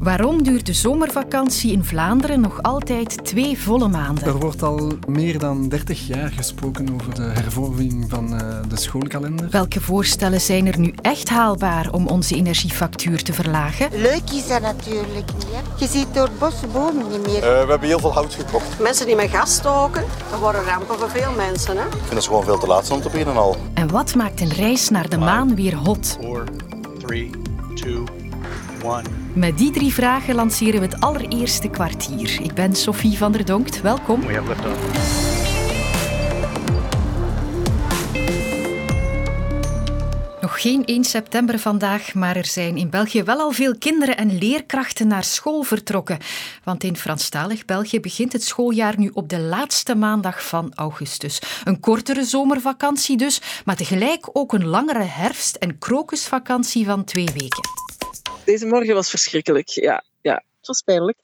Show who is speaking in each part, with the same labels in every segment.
Speaker 1: Waarom duurt de zomervakantie in Vlaanderen nog altijd twee volle maanden?
Speaker 2: Er wordt al meer dan 30 jaar gesproken over de hervorming van uh, de schoolkalender.
Speaker 1: Welke voorstellen zijn er nu echt haalbaar om onze energiefactuur te verlagen?
Speaker 3: Leuk is dat natuurlijk niet. Hè? Je ziet door bossen bomen niet meer. Uh,
Speaker 4: we hebben heel veel hout gekocht.
Speaker 5: Mensen die met gas stoken, dat worden rampen voor veel mensen. Hè? Ik
Speaker 4: vind het gewoon veel te laat om te beginnen al.
Speaker 1: En wat maakt een reis naar de maan weer hot?
Speaker 4: 4, 3, 2, 1...
Speaker 1: Met die drie vragen lanceren we het allereerste kwartier. Ik ben Sophie van der Donkt. Welkom. Nog geen 1 september vandaag, maar er zijn in België wel al veel kinderen en leerkrachten naar school vertrokken. Want in Franstalig België begint het schooljaar nu op de laatste maandag van augustus. Een kortere zomervakantie dus, maar tegelijk ook een langere herfst- en krokusvakantie van twee weken.
Speaker 6: Deze morgen was verschrikkelijk. Ja, ja, het was pijnlijk.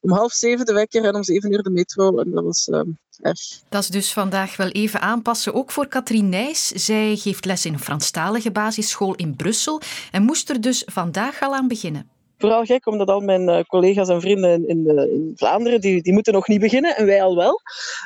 Speaker 6: Om half zeven de wekker en om zeven uur de metro. En dat was uh, erg.
Speaker 1: Dat is dus vandaag wel even aanpassen. Ook voor Katrien Nijs. Zij geeft les in een Franstalige basisschool in Brussel. En moest er dus vandaag al aan beginnen
Speaker 6: vooral gek, omdat al mijn eh, collega's en vrienden in, in, in, Vlaanderen, die, die moeten nog niet beginnen en wij al wel.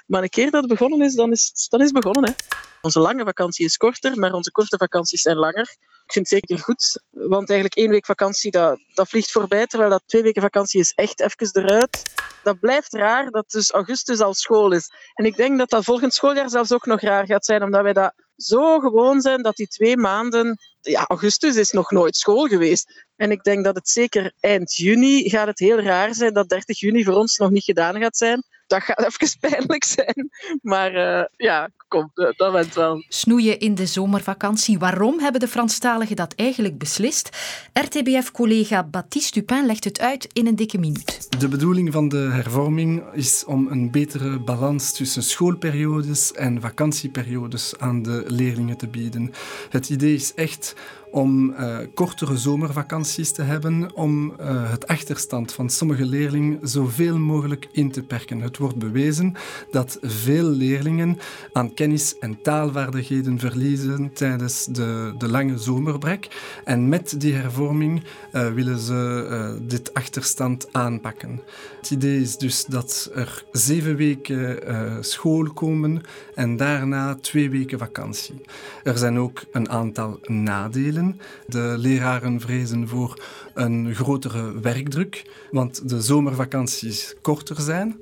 Speaker 6: Maar een keer dat het begonnen is, dan is, dan is het begonnen. Hè. Onze lange vakantie is korter, maar onze korte vakanties zijn langer. Ik vind het zeker goed, want eigenlijk één week vakantie, dat, dat vliegt voorbij, terwijl dat twee weken vakantie is echt even eruit. Dat blijft raar dat dus augustus al school is. En ik denk dat dat volgend schooljaar zelfs ook nog raar gaat zijn, omdat wij dat zo gewoon zijn dat die twee maanden... Ja, augustus is nog nooit school geweest. En ik denk dat het zeker eind juni gaat het heel raar zijn dat 30 juni voor ons nog niet gedaan gaat zijn dat gaat even pijnlijk zijn. Maar uh, ja, kom, dat went wel.
Speaker 1: Snoeien in de zomervakantie. Waarom hebben de Franstaligen dat eigenlijk beslist? RTBF-collega Baptiste Dupin legt het uit in een dikke minuut.
Speaker 2: De bedoeling van de hervorming is om een betere balans tussen schoolperiodes en vakantieperiodes aan de leerlingen te bieden. Het idee is echt om uh, kortere zomervakanties te hebben, om uh, het achterstand van sommige leerlingen zoveel mogelijk in te perken. Het wordt bewezen dat veel leerlingen aan kennis en taalvaardigheden verliezen tijdens de, de lange zomerbrek. En met die hervorming uh, willen ze dit achterstand aanpakken. Het idee is dus dat er zeven weken school komen en daarna twee weken vakantie. Er zijn ook een aantal nadelen. De leraren vrezen voor een grotere werkdruk, want de zomervakanties korter zijn.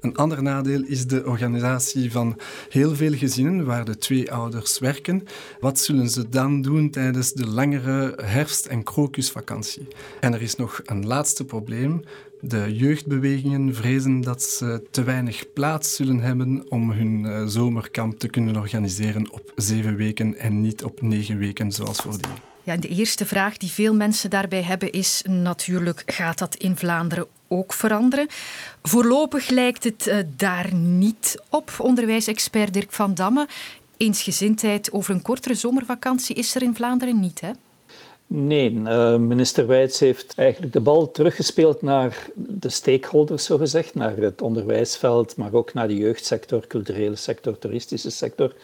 Speaker 2: Een ander nadeel is de organisatie van heel veel gezinnen waar de twee ouders werken. Wat zullen ze dan doen tijdens de langere herfst- en krokusvakantie? En er is nog een laatste probleem. De jeugdbewegingen vrezen dat ze te weinig plaats zullen hebben om hun eh, zomerkamp te kunnen organiseren op zeven weken en niet op negen weken zoals voordien.
Speaker 1: Ja, de eerste vraag die veel mensen daarbij hebben is natuurlijk, gaat dat in Vlaanderen ook veranderen? Voorlopig lijkt het uh, daar niet op. Onderwijsexpert Dirk van Damme. Eensgezindheid over een kortere zomervakantie is er in Vlaanderen niet, hè?
Speaker 7: Nee, uh, minister Wijts heeft eigenlijk de bal teruggespeeld naar de stakeholders, zogezegd, naar het onderwijsveld, maar ook naar de jeugdsector, culturele sector, toeristische sector.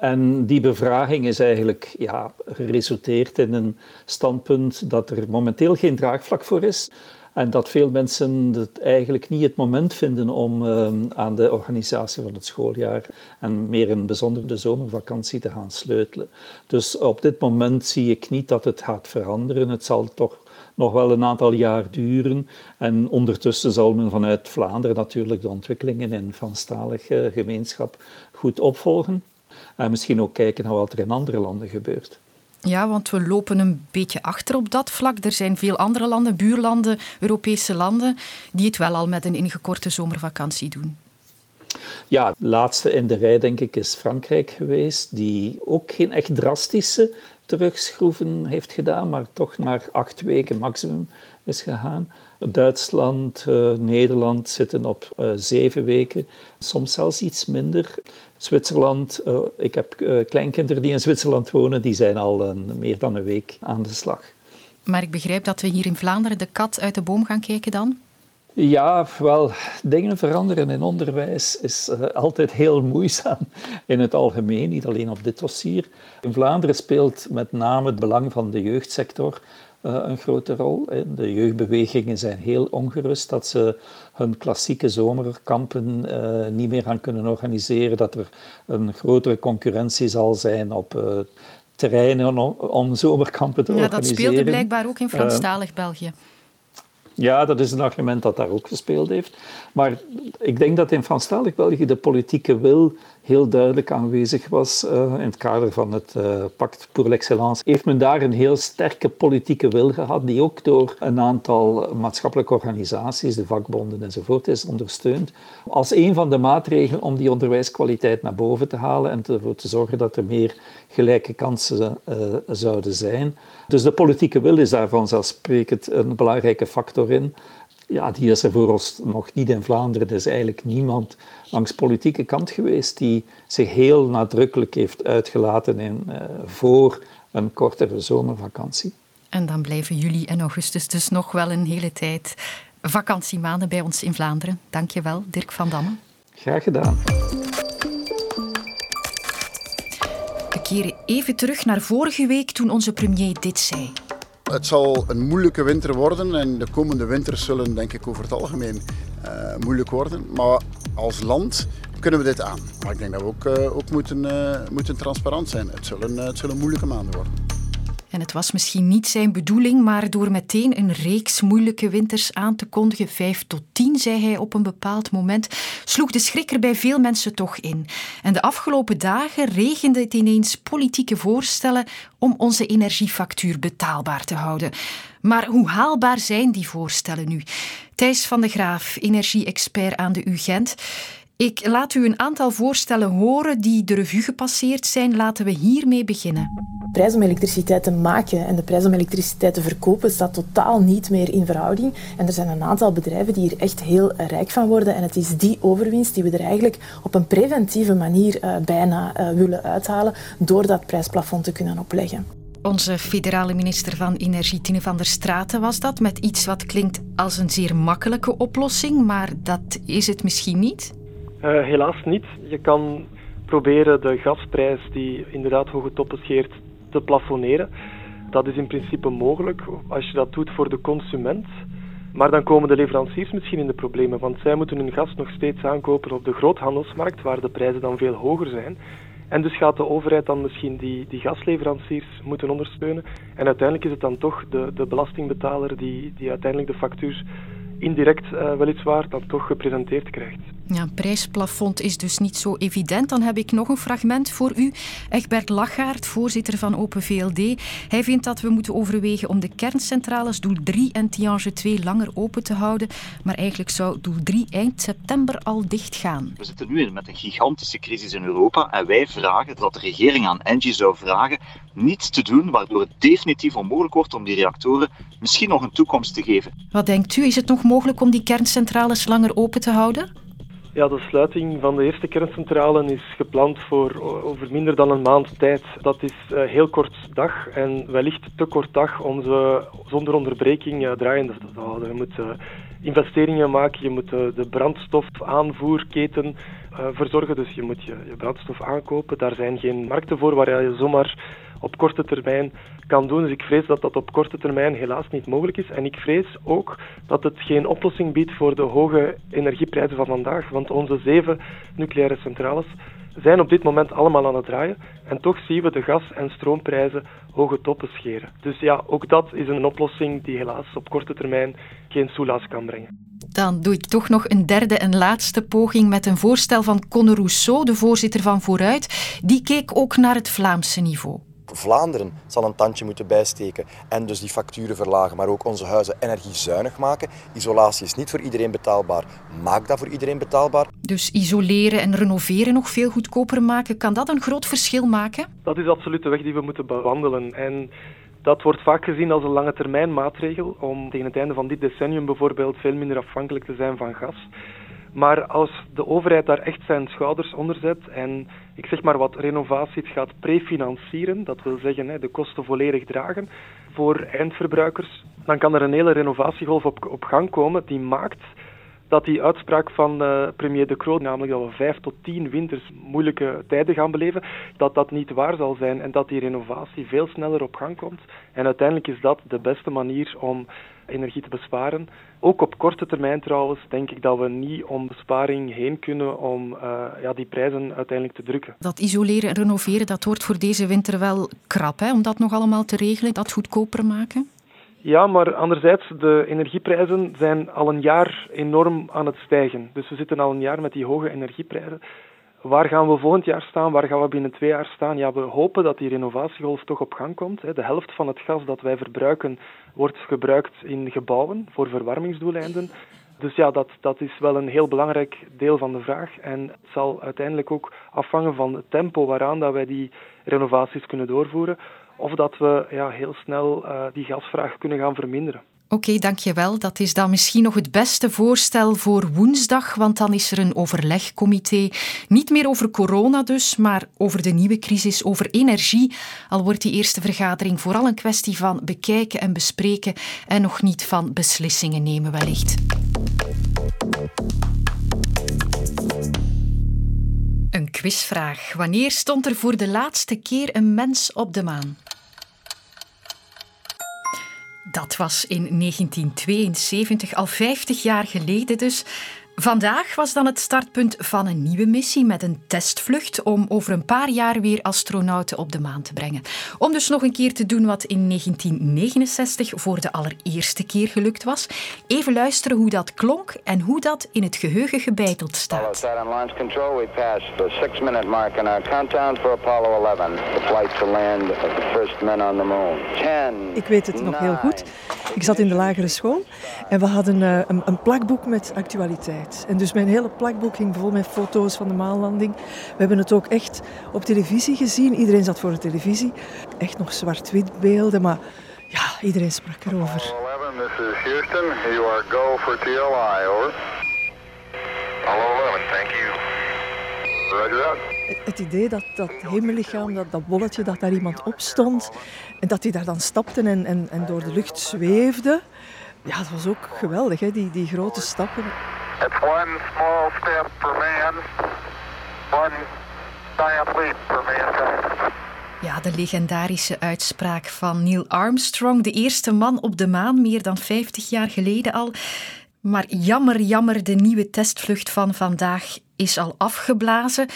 Speaker 7: En die bevraging is eigenlijk ja, geresulteerd in een standpunt dat er momenteel geen draagvlak voor is. En dat veel mensen het eigenlijk niet het moment vinden om uh, aan de organisatie van het schooljaar en meer in bijzonder de zomervakantie te gaan sleutelen. Dus op dit moment zie ik niet dat het gaat veranderen. Het zal toch nog wel een aantal jaar duren. En ondertussen zal men vanuit Vlaanderen natuurlijk de ontwikkelingen in Franstalige gemeenschap goed opvolgen. En misschien ook kijken naar wat er in andere landen gebeurt.
Speaker 1: Ja, want we lopen een beetje achter op dat vlak. Er zijn veel andere landen, buurlanden, Europese landen, die het wel al met een ingekorte zomervakantie doen.
Speaker 7: Ja, laatste in de rij, denk ik, is Frankrijk geweest, die ook geen echt drastische terugschroeven heeft gedaan, maar toch naar acht weken maximum is gegaan. Duitsland, uh, Nederland zitten op uh, zeven weken, soms zelfs iets minder. Zwitserland, uh, ik heb kleinkinderen die in Zwitserland wonen, die zijn al een, meer dan een week aan de slag.
Speaker 1: Maar ik begrijp dat we hier in Vlaanderen de kat uit de boom gaan kijken dan?
Speaker 7: Ja, wel, dingen veranderen in onderwijs is uh, altijd heel moeizaam in het algemeen, niet alleen op dit dossier. In Vlaanderen speelt met name het belang van de jeugdsector een grote rol. De jeugdbewegingen zijn heel ongerust dat ze hun klassieke zomerkampen niet meer gaan kunnen organiseren, dat er een grotere concurrentie zal zijn op terreinen om, zomerkampen te organiseren.
Speaker 1: Ja, dat speelde blijkbaar ook in Franstalig België.
Speaker 7: Ja, dat is een argument dat daar ook gespeeld heeft. Maar ik denk dat in Franstalig België de politieke wil heel duidelijk aanwezig was uh, in het kader van het uh, Pact pour l'Excellence. Heeft men daar een heel sterke politieke wil gehad, die ook door een aantal maatschappelijke organisaties, de vakbonden enzovoort, is ondersteund. Als een van de maatregelen om die onderwijskwaliteit naar boven te halen en ervoor te zorgen dat er meer gelijke kansen uh, zouden zijn. Dus de politieke wil is daar vanzelfsprekend een belangrijke factor in ja, die is er voor ons nog niet in Vlaanderen. Er is eigenlijk niemand langs politieke kant geweest die zich heel nadrukkelijk heeft uitgelaten in, uh, voor een kortere zomervakantie.
Speaker 1: En dan blijven juli en augustus dus nog wel een hele tijd vakantiemaanden bij ons in Vlaanderen. Dank je wel, Dirk van Damme.
Speaker 7: Graag gedaan.
Speaker 1: Keren even terug naar vorige week toen onze premier dit zei.
Speaker 8: Het zal een moeilijke winter worden en de komende winters zullen denk ik over het algemeen uh, moeilijk worden. Maar als land kunnen we dit aan. Maar ik denk dat we ook, uh, ook moeten, uh, moeten transparant zijn. Het zullen, het zullen moeilijke maanden worden.
Speaker 1: En het was misschien niet zijn bedoeling, maar door meteen een reeks moeilijke winters aan te kondigen, vijf tot tien, zei hij op een bepaald moment, sloeg de schrik er bij veel mensen toch in. En de afgelopen dagen regende het ineens politieke voorstellen om onze energiefactuur betaalbaar te houden. Maar hoe haalbaar zijn die voorstellen nu? Thijs van de Graaf, energie-expert aan de UGent. Ik laat u een aantal voorstellen horen die de revue gepasseerd zijn. Laten we hiermee beginnen.
Speaker 9: De prijs om elektriciteit te maken en de prijs om elektriciteit te verkopen staat totaal niet meer in verhouding. En er zijn een aantal bedrijven die hier echt heel rijk van worden. En het is die overwinst die we er eigenlijk op een preventieve manier uh, bijna uh, willen uithalen door dat prijsplafond te kunnen opleggen.
Speaker 1: Onze federale minister van Energie, Tine van der Straten, was dat met iets wat klinkt als een zeer makkelijke oplossing, maar dat is het misschien niet?
Speaker 10: Uh, helaas niet. Je kan proberen de gasprijs die inderdaad hoge toppen scheert te plafonneren. Dat is in principe mogelijk als je dat doet voor de consument. Maar dan komen de leveranciers misschien in de problemen, want zij moeten hun gas nog steeds aankopen op de groothandelsmarkt, waar de prijzen dan veel hoger zijn. En dus gaat de overheid dan misschien die, die gasleveranciers moeten ondersteunen. En uiteindelijk is het dan toch de, de belastingbetaler die, die uiteindelijk de factuur indirect uh, weliswaar dan toch gepresenteerd krijgt.
Speaker 1: Ja, een prijsplafond is dus niet zo evident. Dan heb ik nog een fragment voor u. Egbert Lachaert, voorzitter van Open VLD. Hij vindt dat we moeten overwegen om de kerncentrales Doel 3 en Tiange 2 langer open te houden. Maar eigenlijk zou Doel 3 eind september al dichtgaan.
Speaker 11: We zitten nu met een gigantische crisis in Europa en wij vragen dat de regering aan Engie zou vragen niets te doen waardoor het definitief onmogelijk wordt om die reactoren misschien nog een toekomst te geven.
Speaker 1: Wat denkt u? Is het nog mogelijk om die kerncentrales langer open te houden?
Speaker 10: Ja, de sluiting van de eerste kerncentrale is gepland voor over minder dan een maand tijd. Dat is uh, heel kort dag en wellicht te kort dag om ze zonder onderbreking uh, draaiende te houden. Je moet uh, investeringen maken, je moet de brandstofaanvoerketen verzorgen, dus je moet je brandstof aankopen. Daar zijn geen markten voor waar je zomaar op korte termijn kan doen. Dus ik vrees dat dat op korte termijn helaas niet mogelijk is. En ik vrees ook dat het geen oplossing biedt voor de hoge energieprijzen van vandaag. Want onze zeven nucleaire centrales zijn op dit moment allemaal aan het draaien. En toch zien we de gas- en stroomprijzen hoge toppen scheren. Dus ja, ook dat is een oplossing die helaas op korte termijn geen soelaas kan brengen.
Speaker 1: Dan doe ik toch nog een derde en laatste poging met een voorstel van Conor Rousseau, de voorzitter van Vooruit. Die keek ook naar het Vlaamse niveau.
Speaker 12: Vlaanderen zal een tandje moeten bijsteken en dus die facturen verlagen, maar ook onze huizen energiezuinig maken. Isolatie is niet voor iedereen betaalbaar. Maak dat voor iedereen betaalbaar.
Speaker 1: Dus isoleren en renoveren nog veel goedkoper maken, kan dat een groot verschil maken?
Speaker 10: Dat is absoluut de weg die we moeten bewandelen. En dat wordt vaak gezien als een lange termijn maatregel om tegen het einde van dit decennium bijvoorbeeld veel minder afhankelijk te zijn van gas. Maar als de overheid daar echt zijn schouders onder zet en ik zeg maar wat renovaties gaat prefinancieren, dat wil zeggen de kosten volledig dragen voor eindverbruikers, dan kan er een hele renovatiegolf op, op gang komen die maakt dat die uitspraak van uh, premier De Croo, namelijk dat we vijf tot tien winters moeilijke tijden gaan beleven, dat dat niet waar zal zijn en dat die renovatie veel sneller op gang komt. En uiteindelijk is dat de beste manier om energie te besparen. Ook op korte termijn trouwens denk ik dat we niet om besparing heen kunnen om uh, ja, die prijzen uiteindelijk te drukken.
Speaker 1: Dat isoleren en renoveren, dat wordt voor deze winter wel krap, hè? om dat nog allemaal te regelen, dat goedkoper maken?
Speaker 10: Ja, maar anderzijds, de energieprijzen zijn al een jaar enorm aan het stijgen. Dus we zitten al een jaar met die hoge energieprijzen. Waar gaan we volgend jaar staan? Waar gaan we binnen twee jaar staan? Ja, we hopen dat die renovatiegolf toch op gang komt. De helft van het gas dat wij verbruiken wordt gebruikt in gebouwen voor verwarmingsdoeleinden. Dus ja, dat, dat is wel een heel belangrijk deel van de vraag. En het zal uiteindelijk ook afhangen van het tempo waaraan dat wij die renovaties kunnen doorvoeren. Of dat we ja, heel snel uh, die gasvraag kunnen gaan verminderen.
Speaker 1: Oké, dankjewel. Dat is dan misschien nog het beste voorstel voor woensdag, want dan is er een overlegcomité. Niet meer over corona dus, maar over de nieuwe crisis, over energie. Al wordt die eerste vergadering vooral een kwestie van bekijken en bespreken en nog niet van beslissingen nemen wellicht. Een quizvraag. Wanneer stond er voor de laatste keer een mens op de maan? Dat was in 1972, al 50 jaar geleden dus. Vandaag was dan het startpunt van een nieuwe missie met een testvlucht om over een paar jaar weer astronauten op de maan te brengen. Om dus nog een keer te doen wat in 1969 voor de allereerste keer gelukt was. Even luisteren hoe dat klonk en hoe dat in het geheugen gebeiteld staat. launch control, we passed the six-minute mark in our countdown for Apollo 11. The flight to land of the first men on the moon.
Speaker 13: Ten, Ik weet het nog heel goed. Ik zat in de lagere school en we hadden uh, een, een plakboek met actualiteit. En dus mijn hele plakboek ging vol met foto's van de maanlanding. We hebben het ook echt op televisie gezien. Iedereen zat voor de televisie. Echt nog zwart-wit beelden, maar ja, iedereen sprak erover. 11, this is Houston. You are go for TLI, over. Hallo 11, thank you. Roger that. Het idee dat dat hemellichaam, dat, dat bolletje, dat daar iemand op stond en dat hij daar dan stapte en, en, en door de lucht zweefde. Ja, dat was ook geweldig, hè? Die, die grote stappen. It's one small step for man, one giant leap for mankind. Ja, de legendarische uitspraak van Neil Armstrong, de eerste man op de maan, meer dan 50 jaar geleden al. Maar jammer, jammer, de nieuwe testvlucht van vandaag is al afgeblazen.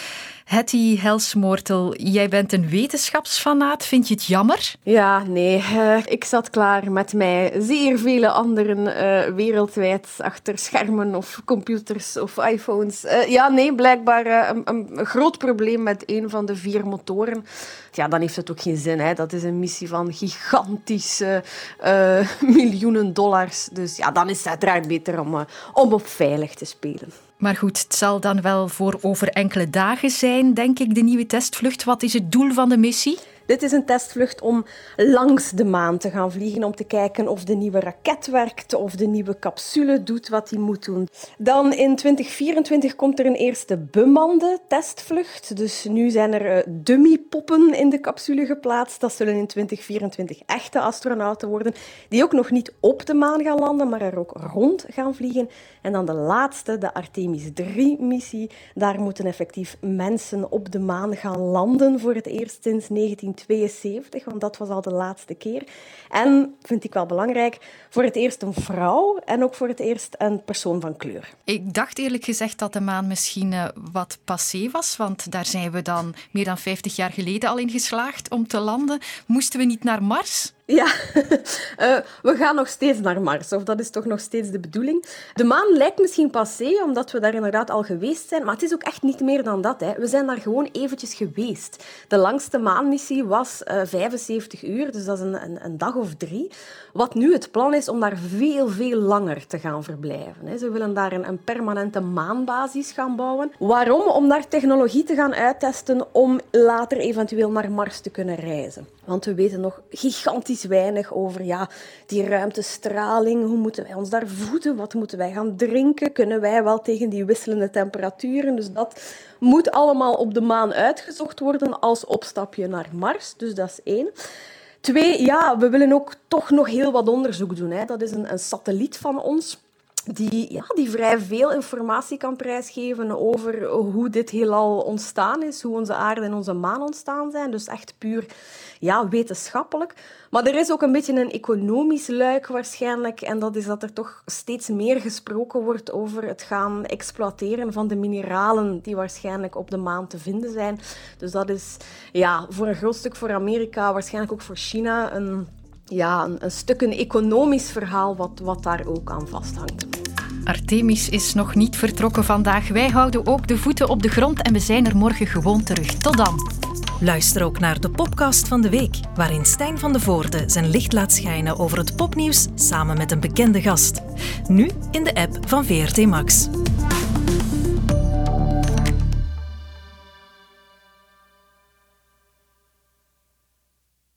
Speaker 13: Hetty Helsmoortel, jij bent een wetenschapsfanaat. Vind je het jammer?
Speaker 14: Ja, nee. Uh, ik zat klaar met mij zeer vele anderen uh, wereldwijd achter schermen of computers of iPhones. Uh, ja, nee, blijkbaar een, een, groot probleem met een van de vier motoren. Ja, dan heeft het ook geen zin. Hè. Dat is een missie van gigantische miljoenen dollars. Dus ja, dan is het uiteraard beter om, om op veilig te spelen.
Speaker 1: Maar goed, het zal dan wel voor over enkele dagen zijn, denk ik, de nieuwe testvlucht. Wat is het doel van de missie?
Speaker 14: Dit is een testvlucht om langs de maan te gaan vliegen, om te kijken of de nieuwe raket werkt, of de nieuwe capsule doet wat hij moet doen. Dan in 2024 komt er een eerste bemande testvlucht. Dus nu zijn er uh, dummypoppen in de capsule geplaatst. Dat zullen in 2024 echte astronauten worden, die ook nog niet op de maan gaan landen, maar er ook rond gaan vliegen. En dan de laatste, de Artemis 3-missie. Daar moeten effectief mensen op de maan gaan landen voor het eerst sinds 19 72, want dat was al de laatste keer. En, vind ik wel belangrijk, voor het eerst een vrouw en ook voor het eerst een persoon van kleur.
Speaker 1: Ik dacht eerlijk gezegd dat de maan misschien uh, wat passé was, want daar zijn we dan meer dan 50 jaar geleden al in geslaagd om te landen. Moesten we niet naar Mars?
Speaker 14: Ja, uh, we gaan nog steeds naar Mars, of dat is toch nog steeds de bedoeling. De maan lijkt misschien passé, omdat we daar inderdaad al geweest zijn, maar het is ook echt niet meer dan dat. Hè. We zijn daar gewoon eventjes geweest. De langste maanmissie was uh, eh, 75 uur, dus dat is een, een, een, dag of drie. Wat nu het plan is om daar veel, veel langer te gaan verblijven. Hè. Ze willen daar een permanente maanbasis gaan bouwen. Waarom? Om daar technologie te gaan uittesten om later eventueel naar Mars te kunnen reizen. Want we weten nog gigantisch weinig over ja, die ruimtestraling. Hoe moeten wij ons daar voeden? Wat moeten wij gaan drinken? Kunnen wij wel tegen die wisselende temperaturen? Dus dat moet allemaal op de maan uitgezocht worden als opstapje naar Mars. Dus dat is één. Twee, ja, we willen ook toch nog heel wat onderzoek doen. Hè. Dat is een, een satelliet van ons die, ja, die vrij veel informatie kan prijsgeven over hoe dit heelal ontstaan is, hoe onze aarde en onze maan ontstaan zijn. Dus echt puur ja, wetenschappelijk. Maar er is ook een beetje een economisch luik waarschijnlijk. En dat is dat er toch steeds meer gesproken wordt over het gaan exploiteren van de mineralen die waarschijnlijk op de maan te vinden zijn. Dus dat is ja, voor een groot stuk voor Amerika, waarschijnlijk ook voor China, een ja, een, stuk een economisch verhaal wat, wat daar ook aan vasthangt.
Speaker 1: Artemis is nog niet vertrokken vandaag. Wij houden ook de voeten op de grond en we zijn er morgen gewoon terug. Tot dan.
Speaker 15: Luister ook naar de podcast van de week, waarin Stijn van de Voorde zijn licht laat schijnen over het popnieuws samen met een bekende gast. Nu in de app van VRT Max.